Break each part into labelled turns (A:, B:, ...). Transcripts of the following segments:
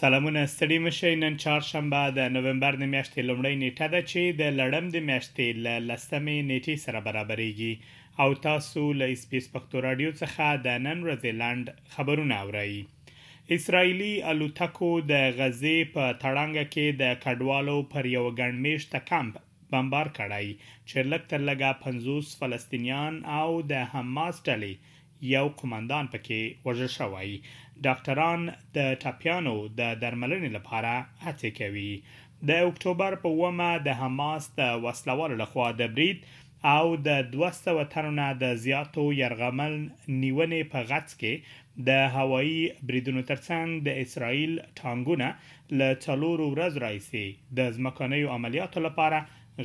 A: سلامونه ستړي مشئ نن چهارشنبه د نومبر د میاشتې لومړۍ نیټه ده چې د لړم د میاشتې له لسمې نیټې سره برابرېږي او تاسو له اسپیس پښتو راډیو څخه د نن ورځې لنډ خبرونه اورئ. اسراییلي الوتکو د غزې په تړانګه کې د کډوالو پر یوه ګڼ مېشته کمپ بمبار کړی چې لږ تر لږه پنځوس فلسطینیان او د حماس ډلې یو قوماندان پکې وژل شوی. ډاکټران د ټپیانو د درملنې لپاره هڅې کوي. د اکټوبر په اوومه د حماس د وسلهوالو لخوا د برید او د دوه سوه تنو نه د زیاتو یرغمل نیونې په غڅ کې د هوایي بریدونو ترڅنګ د اسراییل ټانګونه له څلورو ورځو راهیسې د ځمکنیو عملیاتو لپاره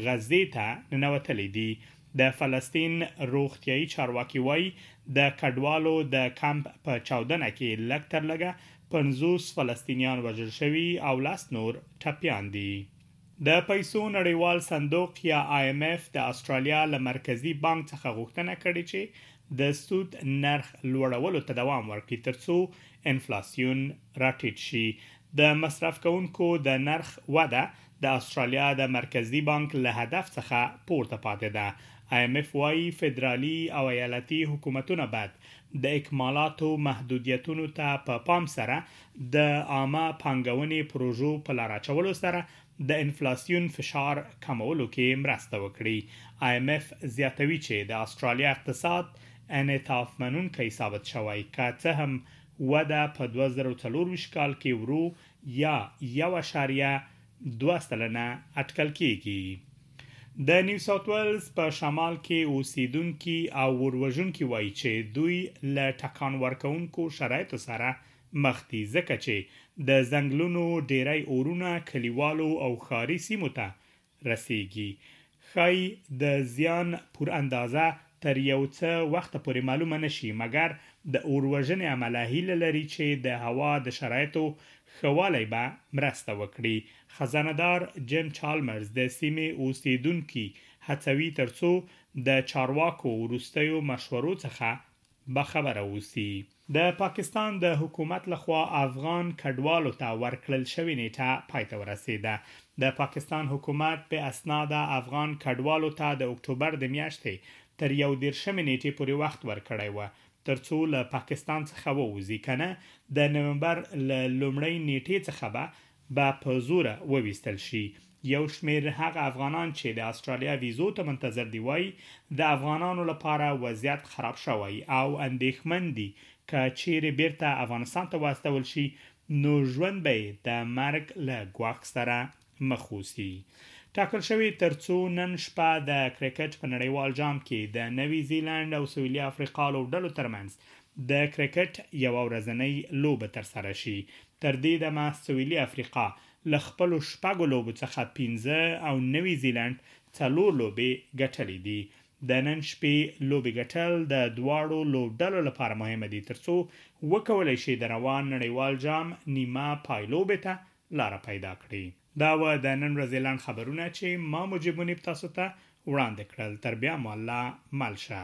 A: غزې ته ننوتلي دي. د فلسطین روغتیایي چارواکي وايي، د کډوالو د کمپ په چاودنه کې لږ تر لږه پنځوس فلسطینیان وژل شوي او لس نور ټپیان دي. د پیسو نړیوال صندوق یا IMF د اسټرالیا له مرکزي بانک څخه غوښتنه کړې چې د سود نرخ لوړولو ته دوام ورکړي ترڅو انفلاسیون راټیټ شي. د مصرف کوونکو د نرخ وده د اسټرالیا د مرکزي بانک له هدف څخه پورته پاتې ده. IMF وايي فدرالي او ایالتي حکومتونه باید د اکمالاتو محدودیتونو ته په پام سره د عامه پانګونې پروژو په لار اچولو سره د انفلاسیون فشار کمولو کې مرسته وکړي. آی اېم اېف زیاتوي چې د اسټرالیا اقتصاد انعطاف منونکی ثابت شوی، که څه هم وده په دوه زره څلور ویشت کال کې ورو یا یو اعشاریه دوه سلنه اټکل کېږي. د نیو ساوت وېلز په شمال کې اوسېدونکي او اور وژونکي وايي چې دوی له ټکان ورکوونکو شرایطو سره مخ دي ځکه چي د ځنګلونو ډيری اورونه کليوالو او ښاري سيمو ته رسيږي ښايي د زيان پوره اندازه تر يو څه وخته پوري معلومه نه شي مګر د اور وژنې عمله هيله لري چي د هوا د شرايطو ښه والی به مرسته وکړي خزانه دار جيم چالمرز د سيمي اوسيدونکي هڅوي تر څو د چارواکو وروستيو مشورو څخه باخبره اوسی. د پاکستان د حکومت له خوا افغان کډوالو ته ورکړل شوې نېټه پای ته ورسېده. د پاکستان حکومت بې اسناده افغان کډوالو ته د اکټوبر د میاشتې تر یو دېرشمې نېټې پورې وخت ورکړی و تر څو له پاکستان څخه ووځي کنه د نومبر له لومړۍ نېټې څخه به به په زوره وویستل شي. یو شمېر هغه افغانان چې د اسټرالیا ویزو ته منتظر دي وايي، د افغانانو لپاره وضعیت خراب شوی او اندېښمن دي که چېرې بېرته افغانستان ته واستول شي نو ژوند به یې د مرګ له ګواښ سره مخ اوسي. ټاکل شوې تر څو نن شپه د کرکټ په نړیوال جام کې د نوي زیلنډ او سویلي افریقا لوبډلو ترمنځ د کرکټ یوه ورځنۍ لوبه ترسره شي تر دې دمه سویلي افریقا له خپلو شپږو لوبو څخه پنځه او نوي زیلنډ څلور لوبې ګټلې دي. د نن شپې لوبې ګټل د دواړو لوبډلو لپاره مهمه دي ترڅو وکولای شي د روان نړیوال جام نیمه پایلوبې ته لاره پیدا کړي. دا وه د نن ورځې لنډ خبرونه چې ما مجيب منيب تاسو ته وړاندې کړل تر بيا مو الله مل شه.